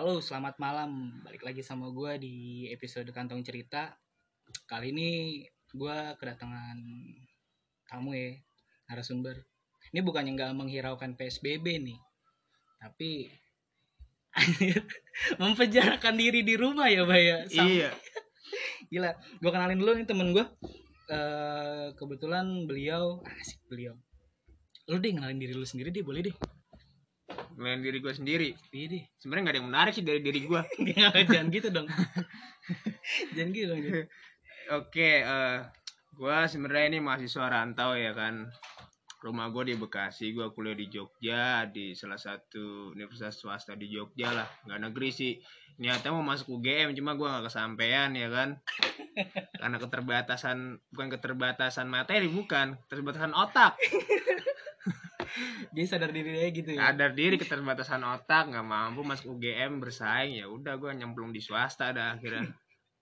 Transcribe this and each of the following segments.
Halo, selamat malam. Balik lagi sama gue di episode Kantong Cerita. Kali ini gue kedatangan tamu ya, narasumber. Ini bukannya nggak menghiraukan PSBB nih, tapi mempenjarakan diri di rumah ya, Bay ya. Sam- Iya. Gila, gue kenalin dulu nih temen gue. Eh kebetulan beliau, asik beliau. Lu deh kenalin diri lu sendiri deh, boleh deh. Main diri gue sendiri. Iya. Sebenarnya nggak ada yang menarik sih dari diri gue. Jangan gitu dong. Jangan gitu dong. Oke, eh gue sebenarnya ini mahasiswa rantau ya kan. Rumah gue di Bekasi, gue kuliah di Jogja di salah satu universitas swasta di Jogja lah, nggak negeri sih. Niatnya mau masuk UGM, cuma gue nggak kesampaian ya kan. Karena keterbatasan, bukan keterbatasan materi, bukan keterbatasan otak. Dia sadar diri aja gitu ya. Sadar diri keterbatasan otak, nggak mampu masuk UGM bersaing ya udah gue nyemplung di swasta dah akhirnya.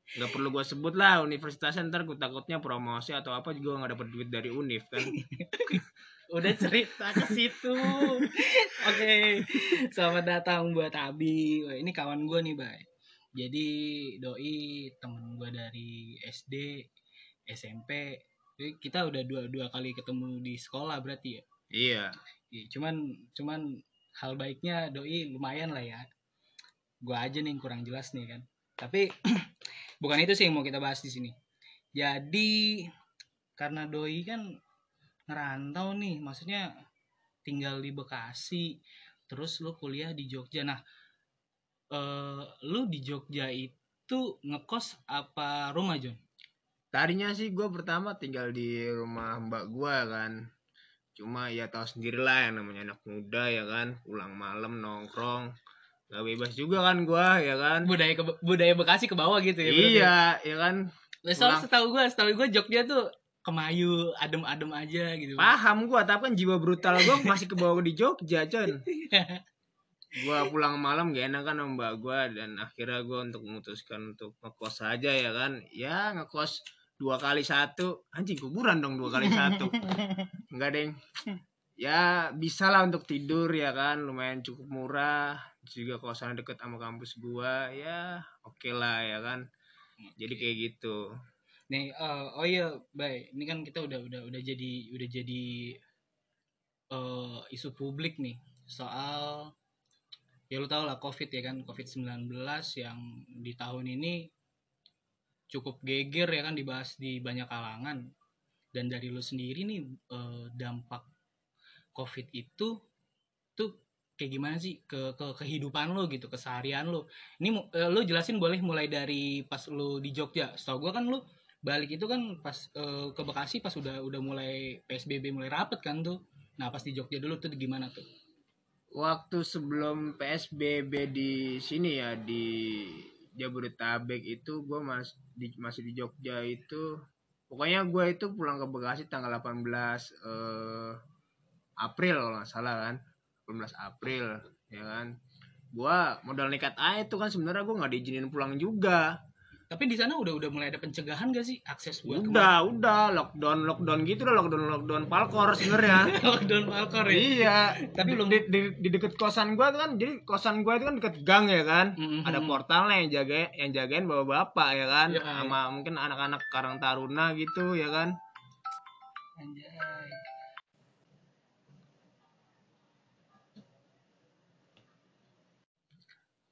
nggak perlu gue sebut lah universitasnya ntar gue takutnya promosi atau apa juga nggak dapet duit dari univ kan Udah cerita ke situ. Oke. Selamat datang buat Abi. Wah, ini kawan gue nih, Bay. Jadi doi temen gue dari SD, SMP. Kita udah dua dua kali ketemu di sekolah berarti ya. Iya Iya, cuman cuman hal baiknya doi lumayan lah ya. Gua aja nih yang kurang jelas nih kan. Tapi bukan itu sih yang mau kita bahas di sini. Jadi karena doi kan ngerantau nih, maksudnya tinggal di Bekasi, terus lu kuliah di Jogja. Nah, eh lu di Jogja itu ngekos apa rumah, Jon? tadinya sih gue pertama tinggal di rumah mbak gue kan cuma ya tahu sendiri lah yang namanya anak muda ya kan pulang malam nongkrong nggak bebas juga kan gue ya kan Budaya ke- budaya Bekasi ke bawah gitu ya. berarti? iya ya kan Soalnya Pulang. setahu gue, setahu gue Jogja tuh kemayu, adem-adem aja gitu. paham gue tapi kan jiwa brutal gue masih ke bawah di Jogja Con gue pulang malam gak enak kan sama mbak gue dan akhirnya gue untuk memutuskan untuk ngekos aja ya kan ya ngekos dua kali satu. Anjing kuburan dong dua kali satu. Enggak deng. Ya bisa lah untuk tidur ya kan. Lumayan cukup murah. Juga kosan deket sama kampus gua ya oke lah ya kan. Jadi kayak gitu. Nih, eh, oh iya, Bay, ini kan kita udah udah udah jadi udah jadi eh isu publik nih soal ya lu tau lah COVID ya kan, COVID-19 yang di tahun ini cukup geger ya kan dibahas di banyak kalangan. Dan dari lu sendiri nih eh, dampak COVID itu tuh kayak gimana sih ke ke kehidupan lu gitu, keseharian lu. Ini eh, lu jelasin boleh mulai dari pas lu di Jogja. Setahu gua kan lu balik itu kan pas eh, ke Bekasi pas udah udah mulai PSBB mulai rapet kan tuh. Nah, pas di Jogja dulu tuh gimana tuh? waktu sebelum PSBB di sini ya di Jabodetabek itu gue mas di, masih di Jogja itu pokoknya gue itu pulang ke Bekasi tanggal 18 eh, April kalau nggak salah kan. 18 April ya kan. Gue modal nekat aja itu kan sebenarnya gue nggak diizinin pulang juga Tapi di sana udah udah mulai ada pencegahan gak sih akses buat udah udah lockdown lockdown gitu lah lockdown lockdown palkor sebenarnya ke mana? lockdown Falcor ya? iya Tapi belum- di, di, di deket kosan gua tuh kan jadi kosan gua itu kan deket gang ya kan Mhm. ada portalnya yang jaga yang jagain bapak bapak ya kan Ya, sama mungkin anak-anak Karang Taruna gitu ya kan Anjay.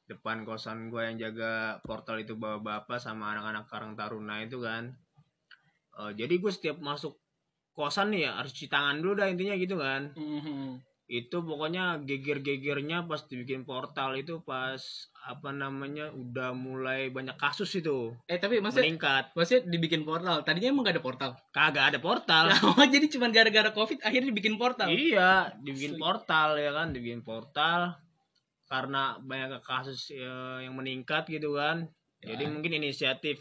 Depan kosan gua yang jaga portal itu bapak bapak sama anak-anak Karang Taruna itu kan Eh, jadi gue setiap masuk kosan nih ya harus cuci tangan dulu dah intinya gitu kan Mhm. itu pokoknya geger-gegernya pas dibikin portal itu pas apa namanya udah mulai banyak kasus itu Eh tapi maksudnya meningkat maksudnya dibikin portal. Tadinya emang gak ada portal. kagak ada portal Oh, jadi cuma gara-gara Covid akhirnya dibikin portal. iya dibikin Asli. portal ya kan dibikin portal karena banyak kasus eh, yang meningkat gitu kan jadi Ya. mungkin inisiatif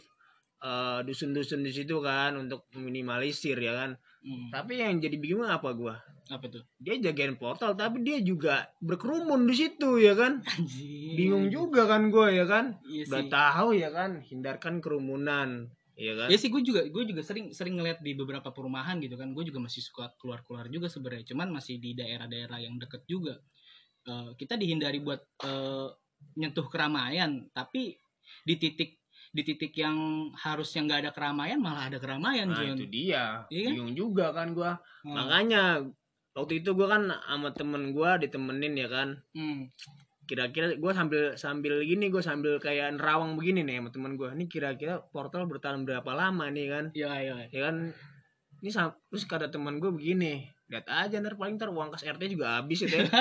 eh, dusun-dusun di situ kan untuk meminimalisir ya kan Hmm. tapi yang jadi bingung apa gua Apa tuh? dia jagain portal tapi dia juga berkerumun di situ ya kan Anjing. bingung juga kan gua ya kan Iya udah tahu ya kan hindarkan kerumunan ya kan Ya sih gue juga gue juga sering sering ngeliat di beberapa perumahan gitu kan. Gue juga masih suka keluar-keluar juga sebenarnya. Cuman masih di daerah-daerah yang deket juga. Eh, kita dihindari buat eh, nyentuh keramaian tapi di titik di titik yang harusnya nggak ada keramaian malah ada keramaian nah Jun. itu dia Iya kan? bingung juga kan gua Hmm. makanya waktu itu gua kan sama temen gua ditemenin ya kan Hmm. kira-kira gua sambil sambil gini gua sambil kayak nerawang begini nih sama temen gua ini kira-kira portal bertahan berapa lama nih kan Iya, iya. ya kan ini terus kata teman gue begini lihat aja ntar paling ntar uang kas RT juga habis itu ya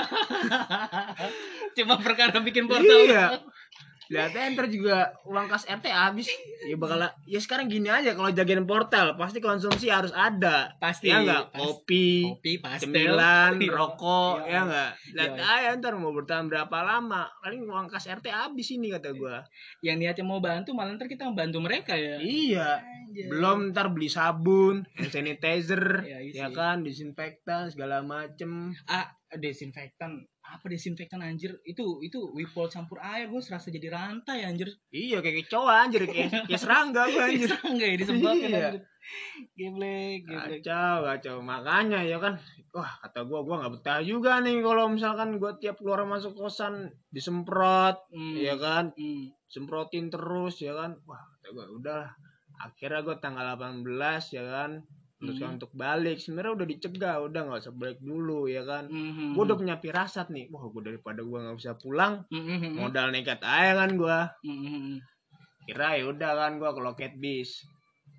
Cuma perkara bikin portal. iya lihat ntar juga uang kas RT habis ya bakal ya sekarang gini aja kalau jagain portal pasti konsumsi harus ada Pasti. ya enggak kopi Kopi, pastel. cemilan Iya. rokok Iya. ya enggak lihat Iya. aja ntar mau bertahan berapa lama paling uang kas RT habis ini kata gua Yang niatnya mau bantu malah ntar kita membantu mereka ya. iya Anjay. belum ntar beli sabun hand sanitizer Iya, iya ya sih. kan disinfektan segala macem ah desinfektan apa desinfektan anjir itu itu wipol campur air gue serasa jadi rantai anjir Iya kayak kecoa anjir kayak, kayak serangga gue anjir. enggak ya disebabkan Iya. anjir geblek geblek Kacau, kacau. Makanya ya kan, wah kata gua gua nggak betah juga nih kalau misalkan gua tiap keluar masuk kosan disemprot, Hmm. ya kan, Hmm. semprotin terus ya kan. Wah kata gua udahlah. Akhirnya gua tanggal 18 ya kan, teruskan Hmm. untuk balik. Sebenarnya udah dicegah, udah nggak usah balik dulu ya kan. Mhm. Gua udah punya firasat nih, wah gua daripada gua nggak bisa pulang, Mhm. modal nekat aja kan gua. Mhm. kira ya udah kan gua ke loket bis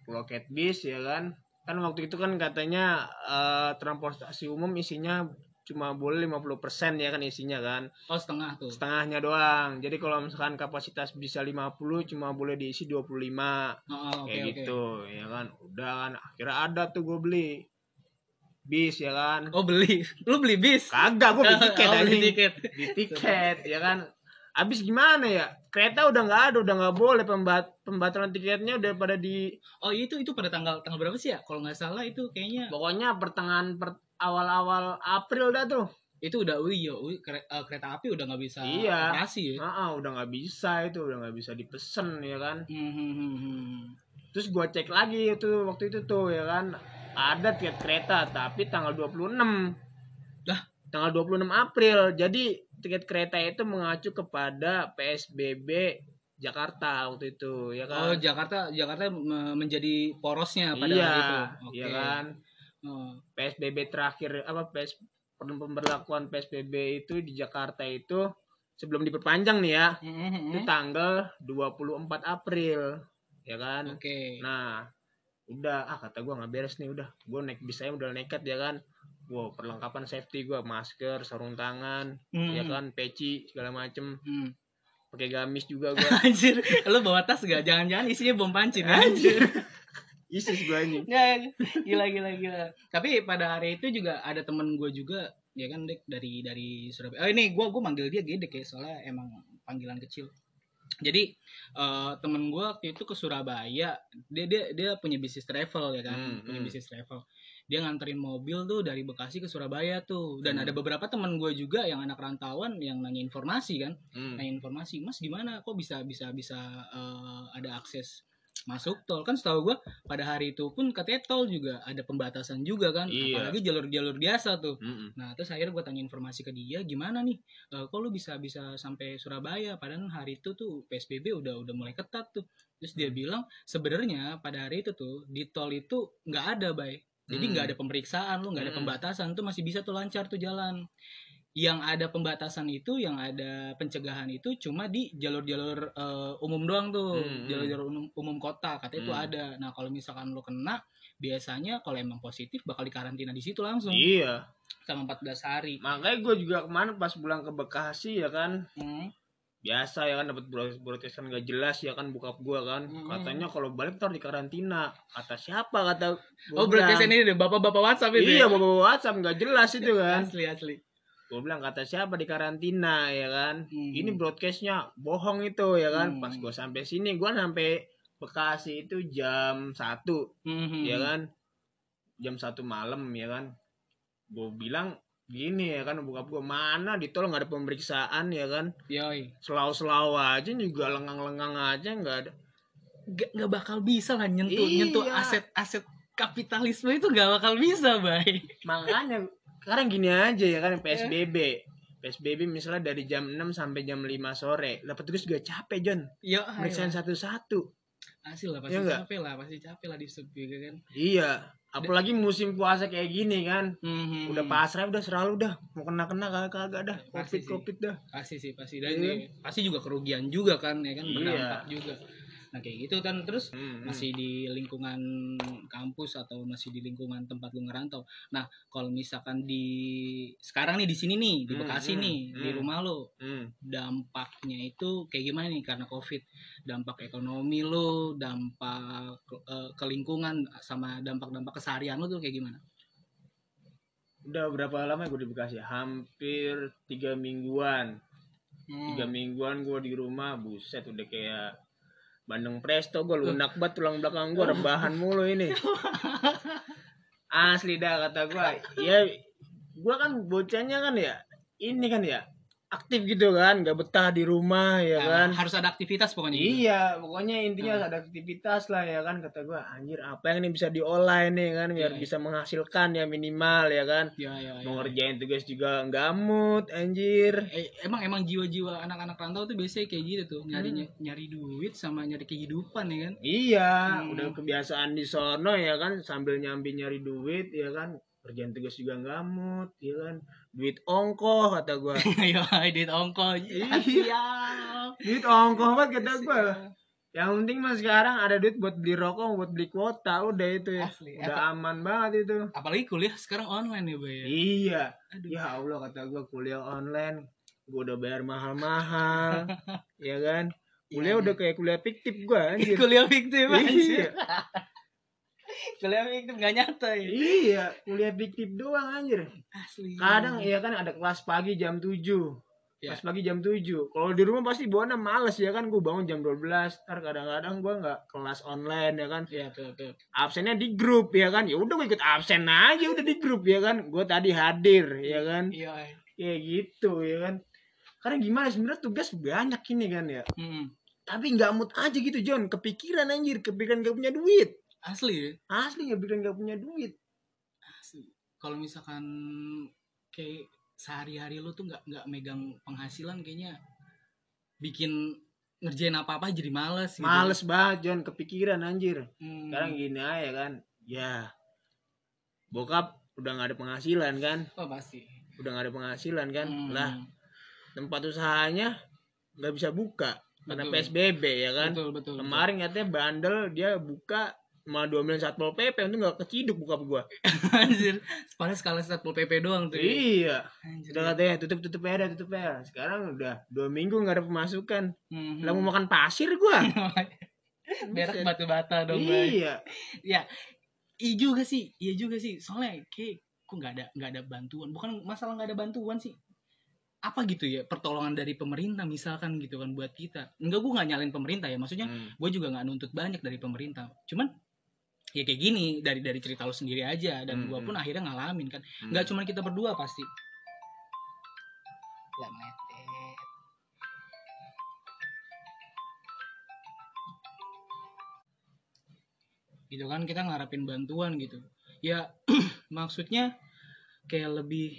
ke loket bis ya kan kan waktu itu kan katanya eh, transportasi umum isinya cuma boleh 50% ya kan isinya kan. Oh setengah tuh. Setengahnya doang. Jadi kalau misalkan kapasitas bisa 50 cuma boleh diisi 25 oh, oh, oke kayak oke. gitu ya kan. Udah kan akhirnya ada tuh gue beli. Bis ya kan. Oh beli? Lu beli bis? Kagak gue beli tiket oh, beli tiket. Di tiket ya kan. Abis gimana ya? Kereta udah nggak ada udah nggak boleh. Pembat pembatalan tiketnya udah pada di oh itu itu pada tanggal tanggal berapa sih ya? Kalau nggak salah itu kayaknya. Pokoknya pertengahan per, awal-awal April dah tuh itu udah wih wih, kere- eh, kereta api udah nggak bisa Iya. operasi ya nah, udah nggak bisa itu udah nggak bisa dipesen ya kan Hmm, hmm, hmm, hmm. terus gua cek lagi itu waktu itu tuh ya kan ada tiket kereta tapi tanggal 26 Lah? tanggal 26 April jadi tiket kereta itu mengacu kepada PSBB Jakarta waktu itu ya Oh kan Jakarta Jakarta me- menjadi porosnya pada iya hari itu. Oke. iya kan Oh. PSBB terakhir apa PS pemberlakuan PSBB itu di Jakarta itu sebelum diperpanjang nih ya Mhm, itu mhm. tanggal 24 April ya kan Oke. nah udah ah kata gua nggak beres nih udah gua naik bis saya udah nekat ya kan wow perlengkapan safety gua masker sarung tangan Hmm, ya kan peci segala macem hmm. pakai gamis juga gua Anjir, lu bawa tas gak? Jangan-jangan isinya bom pancin. anjir isis gua ini gila gila gila. Tapi pada hari itu juga ada temen gue juga, ya kan Dek dari dari Surabaya. Oh ini gue gue manggil dia Gedek ya, soalnya emang panggilan kecil. Jadi eh, temen gue waktu itu ke Surabaya, dia dia dia punya bisnis travel ya kan, Hmm, punya hmm. bisnis travel. Dia nganterin mobil tuh dari Bekasi ke Surabaya tuh, dan Hmm. ada beberapa temen gue juga yang anak rantauan yang nanya informasi kan, Hmm. nanya informasi, Mas gimana? Kok bisa bisa bisa eh, ada akses masuk tol. Kan setahu gua pada hari itu pun katanya tol juga ada pembatasan juga kan. Iya. apalagi jalur-jalur biasa tuh. Mm-mm. nah terus akhirnya gue tanya informasi ke dia gimana nih? Eh, kok lu bisa bisa sampai Surabaya? Padahal hari itu tuh PSBB udah udah mulai ketat tuh. Terus dia bilang sebenarnya pada hari itu tuh di tol itu nggak ada bay. Jadi nggak ada pemeriksaan lu nggak ada pembatasan tuh masih bisa tuh lancar tuh jalan yang ada pembatasan itu yang ada pencegahan itu cuma di jalur-jalur eh, umum doang tuh Hmm. jalur-jalur umum, umum kota katanya itu Hmm. ada nah kalau misalkan lu kena biasanya kalau emang positif bakal dikarantina di situ langsung iya sama 14 hari makanya gue juga kemarin pas pulang ke Bekasi ya kan Hmm. biasa ya kan dapat broadcastan gak jelas ya kan bokap gua kan Hmm. katanya kalau balik ntar di karantina kata siapa kata oh bilang. ini deh bapak-bapak WhatsApp itu iya ya? bawa WhatsApp nggak jelas itu kan asli asli gue bilang kata siapa di karantina ya kan Hmm. ini broadcastnya bohong itu ya kan Hmm. pas gue sampai sini gue sampai Bekasi itu jam satu Mhm. ya kan jam satu malam ya kan gue bilang gini ya kan bokap gue mana di tol nggak ada pemeriksaan ya kan Yoi. selau-selau aja juga lengang-lengang aja nggak ada Gak, gak bakal bisa lah nyentuh Iya. nyentuh aset aset kapitalisme itu gak bakal bisa bay makanya sekarang gini aja ya kan PSBB PSBB misalnya dari jam 6 sampai jam 5 sore. Dapat tugas juga capek, John. Iya, Pemeriksaan satu-satu. hasil lah pasti Iya nggak? capek lah, pasti capek lah di sub juga kan. Iya, apalagi musim puasa kayak gini kan. Mhm. Udah pasrah udah selalu dah. Mau kena-kena kagak-kagak dah. Pasti. Covid-covid dah. pasti sih pasti dan Iya. ya, pasti juga kerugian juga kan ya kan Iya. berdampak juga nah kayak gitu kan terus Hmm, hmm. masih di lingkungan kampus atau masih di lingkungan tempat lu ngerantau nah kalau misalkan di sekarang nih di sini nih di Hmm, Bekasi hmm, nih di hmm. rumah lu Hmm. dampaknya itu kayak gimana nih karena covid dampak ekonomi lu dampak eh, ke lingkungan sama dampak-dampak keseharian lu tuh kayak gimana Udah berapa lama gue di Bekasi? Hampir tiga mingguan. Hmm. Tiga mingguan gue di rumah, buset udah kayak Bandeng Presto gue lunak banget tulang belakang gue rebahan mulu ini. Asli dah kata gue. Ya gue kan bocahnya kan ya ini kan ya aktif gitu kan, nggak betah di rumah ya Nah, kan. harus ada aktivitas pokoknya gitu. Iya, pokoknya intinya Hmm. ada aktivitas lah ya kan kata gua. Anjir, apa yang ini bisa di online nih kan biar Iya. bisa menghasilkan ya minimal ya kan. ya ya, ya. Mau ngerjain tugas juga nggak mood anjir. Eh, emang emang jiwa-jiwa anak-anak rantau tuh biasanya kayak gitu tuh nyari Hmm. nyari duit sama nyari kehidupan ya kan Iya, Hmm. udah kebiasaan di sono ya kan sambil nyambi nyari duit ya kan. Kerjaan tugas juga nggak mood ya kan. Duit ongkoh kata gua. ayo duit ongkos Iya. duit ongkoh banget kata gua. Yang penting mah sekarang ada duit buat beli rokok, buat beli kuota, udah itu ya. Asli. Udah aman banget itu. apalagi kuliah sekarang online ya bay ya Iya. Aduh. Ya Allah kata gue kuliah online, gue udah bayar mahal-mahal, ya kan? Kuliah Iya, udah kayak kuliah fiktif gue anjir. kuliah fiktif anjir iya, kuliah fiktif gak nyata ya iya, kuliah fiktif doang anjir. asli Kadang ya kan ada kelas pagi jam 7. Ya. Kelas pagi jam 7. Kalau di rumah pasti bawaannya males ya kan gue bangun jam 12. Ntar kadang-kadang gue nggak kelas online ya kan. Iya betul betul Absennya di grup ya kan. Ya udah gue ikut absen aja udah di grup ya kan. Gue tadi hadir ya kan. iya Kayak gitu ya kan. Karena gimana sebenarnya tugas banyak ini kan ya. Hmm. Tapi nggak mood aja gitu John. Kepikiran anjir, kepikiran gak punya duit. Asli ya Asli kepikiran gak punya duit. Asli. kalau misalkan kayak sehari-hari lu tuh nggak nggak megang penghasilan kayaknya bikin ngerjain apa-apa jadi males gitu. Males banget John, kepikiran anjir. Hmm. Sekarang gini aja kan. Ya. Bokap udah nggak ada penghasilan kan. oh pasti Udah nggak ada penghasilan kan. Hmm. Lah, tempat usahanya nggak bisa buka karena Betul. PSBB ya kan. betul betul betul. Kemarin katanya bandel dia buka malah diomelin satpol pp itu nggak keciduk buka gua. anjir padahal skala satpol pp doang tuh ya. Iya. Anjir. Udah katanya tutup tutup dah, tutup aja. Sekarang udah dua minggu nggak ada pemasukan. Mhm. Lah mau makan pasir gua. berak batu bata dong. Iya. ya iya juga sih iya juga sih soalnya kayak kok nggak ada nggak ada bantuan bukan masalah nggak ada bantuan sih apa gitu ya pertolongan dari pemerintah misalkan gitu kan buat kita enggak gue nggak nyalin pemerintah ya maksudnya Hmm. gue juga nggak nuntut banyak dari pemerintah cuman ya kayak gini dari dari cerita lo sendiri aja. Dan Hmm, gue pun akhirnya ngalamin kan. Hmm. nggak cuma kita berdua pasti. Gitu kan kita ngarapin bantuan gitu. Ya maksudnya kayak lebih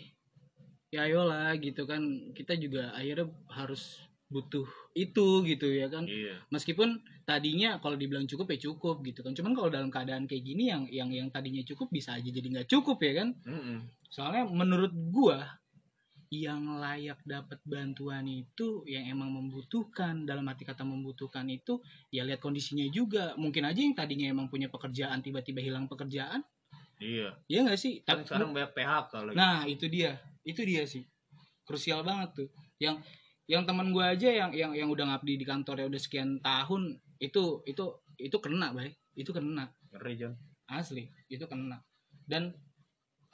ya ayolah gitu kan. Kita juga akhirnya harus butuh itu gitu ya kan. Iya. meskipun tadinya kalau dibilang cukup ya cukup gitu kan. Cuman kalau dalam keadaan kayak gini yang yang yang tadinya cukup bisa aja jadi nggak cukup ya kan. Mm-mm. soalnya menurut gua yang layak dapat bantuan itu yang emang membutuhkan dalam arti kata membutuhkan itu ya lihat kondisinya juga. Mungkin aja yang tadinya emang punya pekerjaan tiba-tiba hilang pekerjaan. Iya. ya nggak sih? Kan sekarang banyak PHK lagi. nah itu dia. Itu dia sih. Krusial banget tuh. Yang yang teman gua aja yang yang yang udah ngabdi di kantor ya udah sekian tahun itu itu itu kena baik itu kena. Ngeri John. asli itu kena. Dan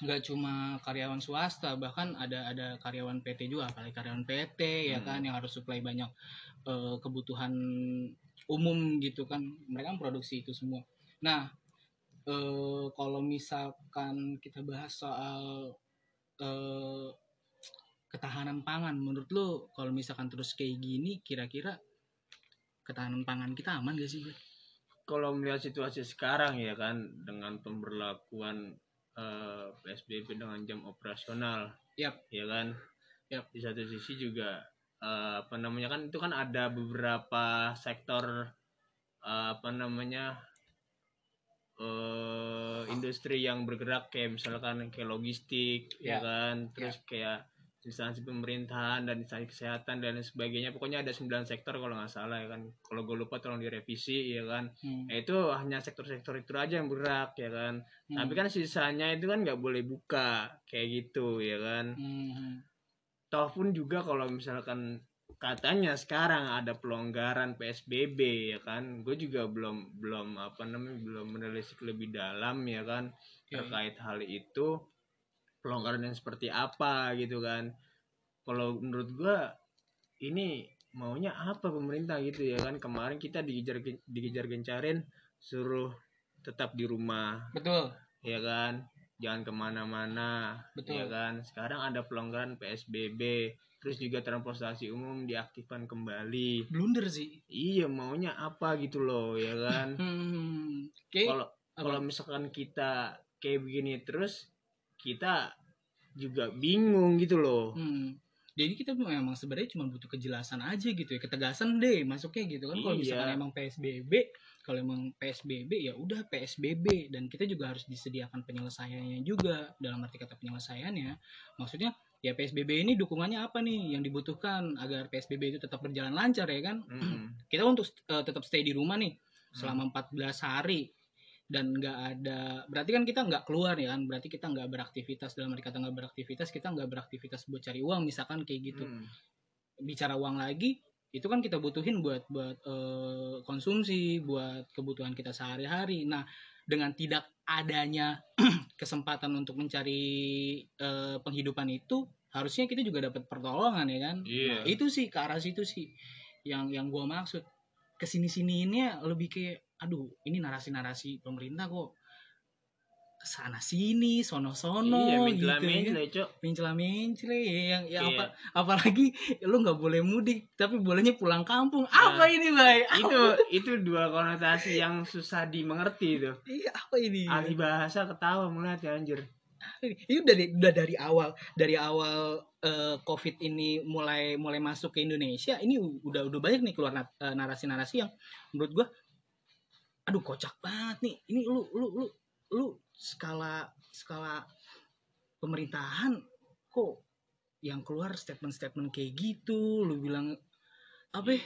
nggak cuma karyawan swasta bahkan ada ada karyawan PT juga apalagi karyawan PT ya Hmm. kan yang harus supply banyak eh, kebutuhan umum gitu kan. Mereka kan produksi itu semua. Nah eh, kalau misalkan kita bahas soal eh, ketahanan pangan menurut lo kalau misalkan terus kayak gini kira-kira ketahanan pangan kita aman gak sih? Kalau melihat situasi sekarang ya kan dengan pemberlakuan eh, PSBB dengan jam operasional, Yap. ya kan, Yap. di satu sisi juga eh, apa namanya kan itu kan ada beberapa sektor eh, apa namanya eh industri yang bergerak kayak misalkan kayak logistik ya, Ya. kan terus kayak instansi pemerintahan dan instansi kesehatan dan sebagainya pokoknya ada 9 sektor kalau nggak salah ya kan kalau gue lupa tolong direvisi ya kan Hmm. ya itu hanya sektor-sektor itu aja yang bergerak ya kan Hmm. tapi kan sisanya itu kan nggak boleh buka kayak gitu ya kan Hmm. toh pun juga kalau misalkan katanya sekarang ada pelonggaran PSBB ya kan gue juga belum belum apa namanya belum menelisik lebih dalam ya kan Yoi. terkait hal itu pelonggaran yang seperti apa gitu kan. Kalau menurut gue ini maunya apa pemerintah gitu ya kan. Kemarin kita dikejar dikejar gencarin suruh tetap di rumah. Betul. Ya kan? Jangan ke mana-mana Betul. ya kan? Sekarang ada pelonggaran PSBB terus juga transportasi umum diaktifkan kembali. Blunder sih. Iya maunya apa gitu loh ya kan? Hmm. Oke. kalau kalau misalkan kita kayak begini terus kita juga bingung gitu loh Hmm. Jadi kita memang sebenarnya cuma butuh kejelasan aja gitu ya, ketegasan deh masuknya gitu kan. Kalau Iya. misalkan emang PSBB, kalau emang PSBB ya udah PSBB dan kita juga harus disediakan penyelesaiannya juga dalam arti kata penyelesaiannya. Maksudnya ya PSBB ini dukungannya apa nih yang dibutuhkan agar PSBB itu tetap berjalan lancar ya kan? Mm-mm. Kita untuk eh, tetap stay di rumah nih selama 14 hari dan nggak ada berarti kan kita nggak keluar ya kan? Berarti kita nggak beraktivitas dalam arti kata nggak beraktivitas kita nggak beraktivitas buat cari uang misalkan kayak gitu. Mm. bicara uang lagi itu kan kita butuhin buat buat eh, konsumsi buat kebutuhan kita sehari-hari. Nah dengan tidak adanya kesempatan untuk mencari eh, penghidupan itu harusnya kita juga dapat pertolongan ya kan? Iya. Nah, itu sih ke arah situ sih yang yang gua maksud. Ke sini sini ini lebih kayak aduh ini narasi-narasi pemerintah kok sana sini sono sono iya gitu mencela ya kan. mencela cok. Mencela mencela ya yang ya Iya. apa apalagi lu nggak boleh mudik tapi bolehnya pulang kampung. Apa ini bay? Nah, itu itu dua konotasi yang susah dimengerti itu. Iya apa ini? Ahli bahasa ketawa melihat ya anjir. Ini udah dari, udah dari awal dari awal eh, covid ini mulai mulai masuk ke Indonesia ini udah udah banyak nih keluar eh, narasi-narasi yang menurut gua aduh kocak banget nih. Ini lu lu lu lu skala skala pemerintahan kok yang keluar statement-statement kayak gitu? Lu bilang apa ya,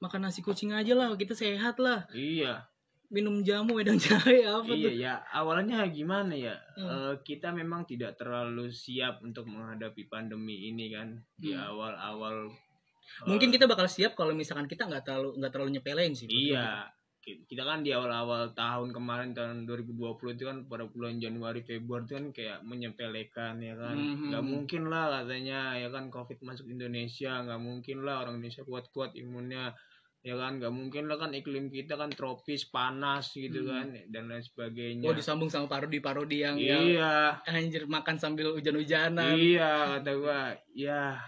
makan nasi kucing aja lah kita sehat lah. Iya. Minum jamu wedang jahe apa iya tuh ya. Awalnya gimana ya? Hmm. Eh, kita memang tidak terlalu siap untuk menghadapi pandemi ini kan di Hmm. awal-awal eh, mungkin kita bakal siap kalau misalkan kita nggak terlalu nggak terlalu nyepelin sih iya kita kan di awal-awal tahun kemarin tahun 2020 itu kan pada bulan Januari Februari itu kan kayak menyepelekan ya kan? Mhm. nggak mungkin lah katanya ya kan covid masuk Indonesia. Nggak mungkin lah orang Indonesia kuat-kuat imunnya ya kan? Nggak mungkin lah kan iklim kita kan tropis panas gitu Hmm. kan dan lain sebagainya. Oh disambung sama parodi-parodi yang, yang iya. anjir makan sambil hujan-hujanan. Iya kata gua ya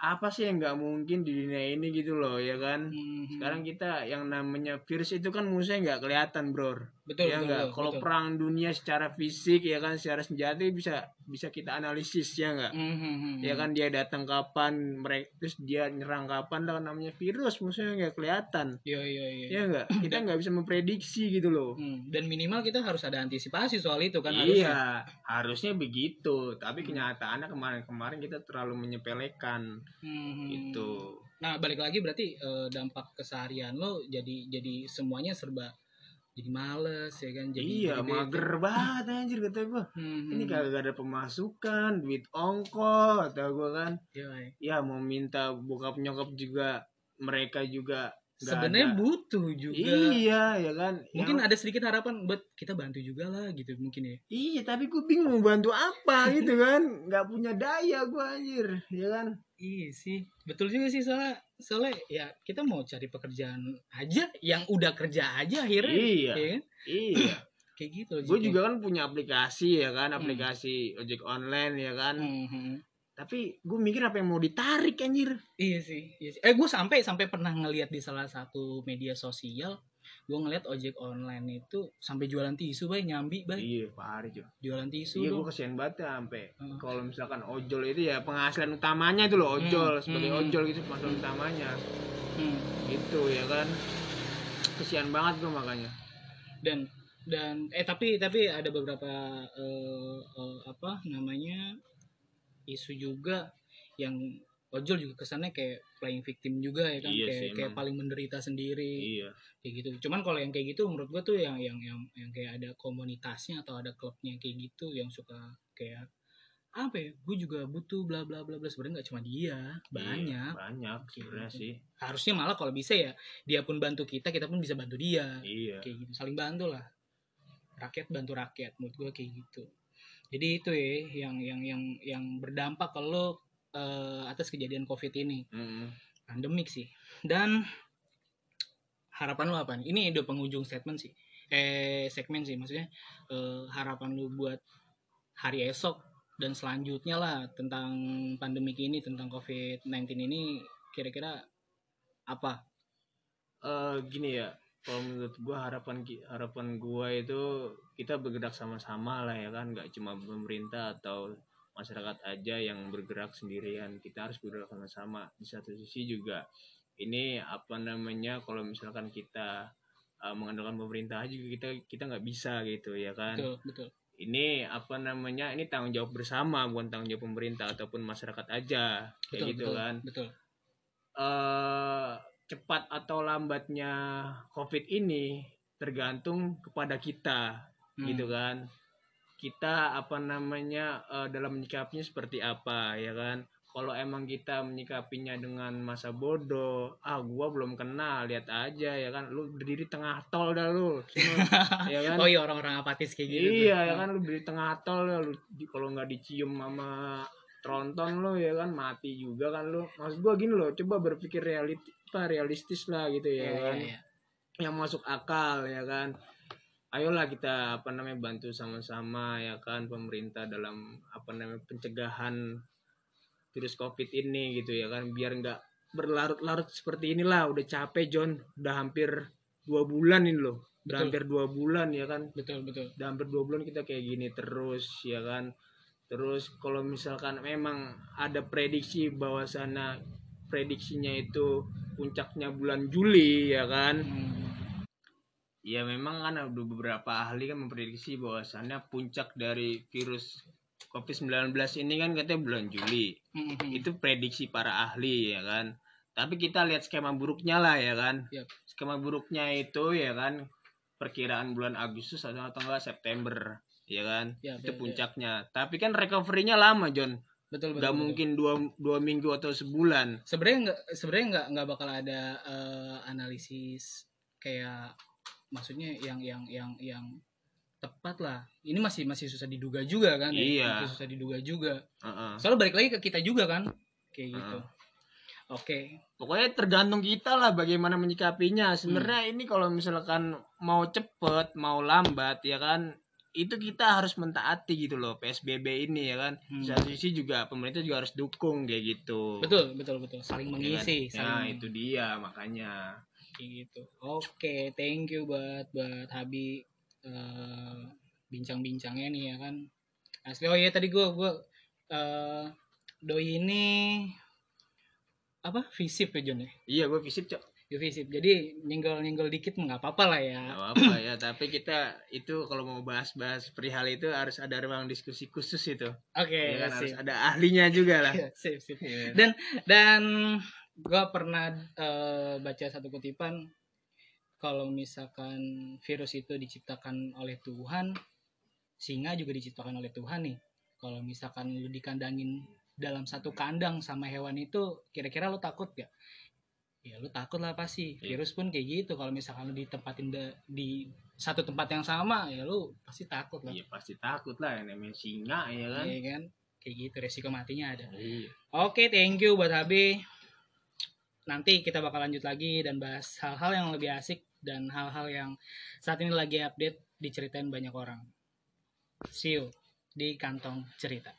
apa sih yang nggak mungkin di dunia ini gitu loh ya kan Mhm. sekarang kita yang namanya virus itu kan musuhnya nggak kelihatan bro betul ya betul, nggak betul, kalau betul. perang dunia secara fisik ya kan secara senjata bisa bisa kita analisis ya nggak? Mhm. ya kan dia datang kapan mereka terus dia nyerang kapan lah namanya virus musuhnya nggak kelihatan. Iya iya iya. Ya nggak? Kita nggak bisa memprediksi gitu loh. Hmm, dan minimal kita harus ada antisipasi soal itu kan harusnya iya harusnya. begitu. Tapi kenyataannya kemarin-kemarin kita terlalu menyepelekan. Mhm. gitu. Nah balik lagi berarti eh, dampak keseharian lo jadi jadi semuanya serba jadi males ya kan? Jadi iya bete. mager banget anjir kata gua. Mhm. ini kagak ada pemasukan duit ongkos kata gua kan. Ya mau minta bokap nyokap juga mereka juga sebenarnya butuh juga. Iya ya kan? Mungkin Yang- ada sedikit harapan buat kita bantu juga lah gitu mungkin ya. Iya tapi gue bingung mau bantu apa gitu kan? Nggak punya daya gua anjir ya kan Iya sih, betul juga sih soalnya soalnya ya kita mau cari pekerjaan aja yang udah kerja aja akhirnya, Iya. ya kan? iya Kayak gitu. gue juga kan punya aplikasi ya kan aplikasi ojek online ya kan Mhm. tapi gue mikir apa yang mau ditarik anjir Iya sih, iya sih. Eh gue sampai sampai pernah ngelihat di salah satu media sosial gue ngeliat ojek online itu sampai jualan tisu bay nyambi bay. Iya parah cuy jualan tisu iya gue kesian banget ya sampai Heeh. kalau misalkan ojol itu ya penghasilan utamanya itu loh ojol. Hmm, sebagai hmm. ojol gitu penghasilan utamanya. Hmm. gitu ya kan? Kesian banget gue makanya. Dan dan eh tapi tapi ada beberapa eh, eh, apa namanya isu juga yang ojol juga kesannya kayak playing victim juga ya kan Iya kayak sih, kayak paling menderita sendiri iya. kayak gitu. Cuman kalau yang kayak gitu menurut gua tuh yang yang yang yang kayak ada komunitasnya atau ada klubnya kayak gitu yang suka kayak apa ya gue juga butuh bla bla bla bla. Sebenarnya nggak cuma dia banyak. Iya, banyak sebenarnya Gitu. sih. Harusnya malah kalau bisa ya dia pun bantu kita kita pun bisa bantu dia. Iya. Kayak gitu saling bantu lah. Rakyat bantu rakyat menurut gue kayak gitu. Jadi itu ya yang yang yang yang berdampak kalau eh, atas kejadian covid ini. Mm-mm. pandemik sih. Dan harapan lu apa nih? Ini udah penghujung statement sih. Eh segmen sih maksudnya eh, harapan lu buat hari esok dan selanjutnya lah tentang pandemik ini tentang covid 19 ini kira-kira apa? Eh, gini ya kalau menurut gua harapan harapan gua itu kita bergerak sama-sama lah ya kan nggak cuma pemerintah atau masyarakat aja yang bergerak sendirian. Kita harus bergerak sama-sama. Di satu sisi juga ini apa namanya kalau misalkan kita eh, mengandalkan pemerintah aja juga kita kita nggak bisa gitu ya kan? Betul betul. Ini apa namanya ini tanggung jawab bersama bukan tanggung jawab pemerintah ataupun masyarakat aja. Kayak betul gitu betul, kan? betul. Eh cepat atau lambatnya covid ini tergantung kepada kita Hmm. gitu kan kita apa namanya eh, dalam menyikapinya seperti apa ya kan? Kalau emang kita menyikapinya dengan masa bodoh ah gua belum kenal lihat aja ya kan? Lu berdiri tengah tol dah lu ya kan? Oh iya orang-orang apatis kayak gitu tuh. iya ya kan? Lu berdiri tengah tol ya lu kalau nggak dicium sama tronton lu ya kan? Mati juga kan lu. Maksud gua gini loh coba berpikir realiti apa realistis lah gitu ya Iya, kan? iya, iya. yang masuk akal ya kan ayolah kita apa namanya bantu sama-sama ya kan pemerintah dalam apa namanya pencegahan virus covid ini gitu ya kan. Biar nggak berlarut-larut seperti inilah. Udah capek John. Udah hampir dua bulan ini loh. Udah Betul. hampir dua bulan ya kan. Betul betul. Udah hampir dua bulan kita kayak gini terus ya kan. Terus kalau misalkan memang ada prediksi bahwa sana prediksinya itu puncaknya bulan Juli ya kan. Hmm. Ya memang kan ada beberapa ahli kan memprediksi bahwasannya puncak dari virus COVID-19 ini kan katanya bulan Juli. Hmm, hmm. itu prediksi para ahli ya kan? Tapi kita lihat skema buruknya lah ya kan? Yap. skema buruknya itu ya kan perkiraan bulan Agustus atau enggak September ya kan? Yap, itu yap, puncaknya. Tapi kan recovery-nya lama John. Betul betul, nggak betul. mungkin dua dua minggu atau sebulan. Sebenarnya nggak sebenarnya nggak nggak bakal ada eh, analisis kayak maksudnya yang yang yang yang tepat lah ini masih masih susah diduga juga kan ya? Iya. masih susah diduga juga Heeh. soalnya balik lagi ke kita juga kan kayak gitu Heeh. oke pokoknya tergantung kita lah bagaimana menyikapinya sebenarnya Hmm. ini kalau misalkan mau cepet mau lambat ya kan itu kita harus mentaati gitu loh PSBB ini ya kan Hmm. satu sisi juga pemerintah juga harus dukung kayak gitu betul betul betul saling Ya kan? mengisi nah saling itu dia makanya gitu. Oke thank you buat buat Habi eh, bincang-bincangnya nih ya kan. Asli oh iya tadi gua gua eh, doi ini apa? Visip ya John ya? Iya gue visip cok. Visip. Jadi nyenggol nyenggol dikit nggak apa-apa lah ya. Gak apa ya tapi kita itu kalau mau bahas-bahas perihal itu harus ada ruang diskusi khusus itu. Oke ya kan harus ada ahlinya juga lah. Iya, sip sip. Iya. dan dan gua pernah eh, baca satu kutipan kalau misalkan virus itu diciptakan oleh Tuhan singa juga diciptakan oleh Tuhan nih. Kalau misalkan lu dikandangin dalam satu kandang sama hewan itu kira-kira lu takut gak ya lu takut lah pasti. Iya. virus pun kayak gitu. Kalau misalkan lu ditempatin da- di satu tempat yang sama ya lu pasti takut lah. Iya pasti takut lah. Yang namanya singa ya kan? Iya kan? Kayak gitu resiko matinya ada. Iya. Oke, thank you buat HB. Nanti kita bakal lanjut lagi dan bahas hal-hal yang lebih asik dan hal-hal yang saat ini lagi update diceritain banyak orang. See you di kantong cerita.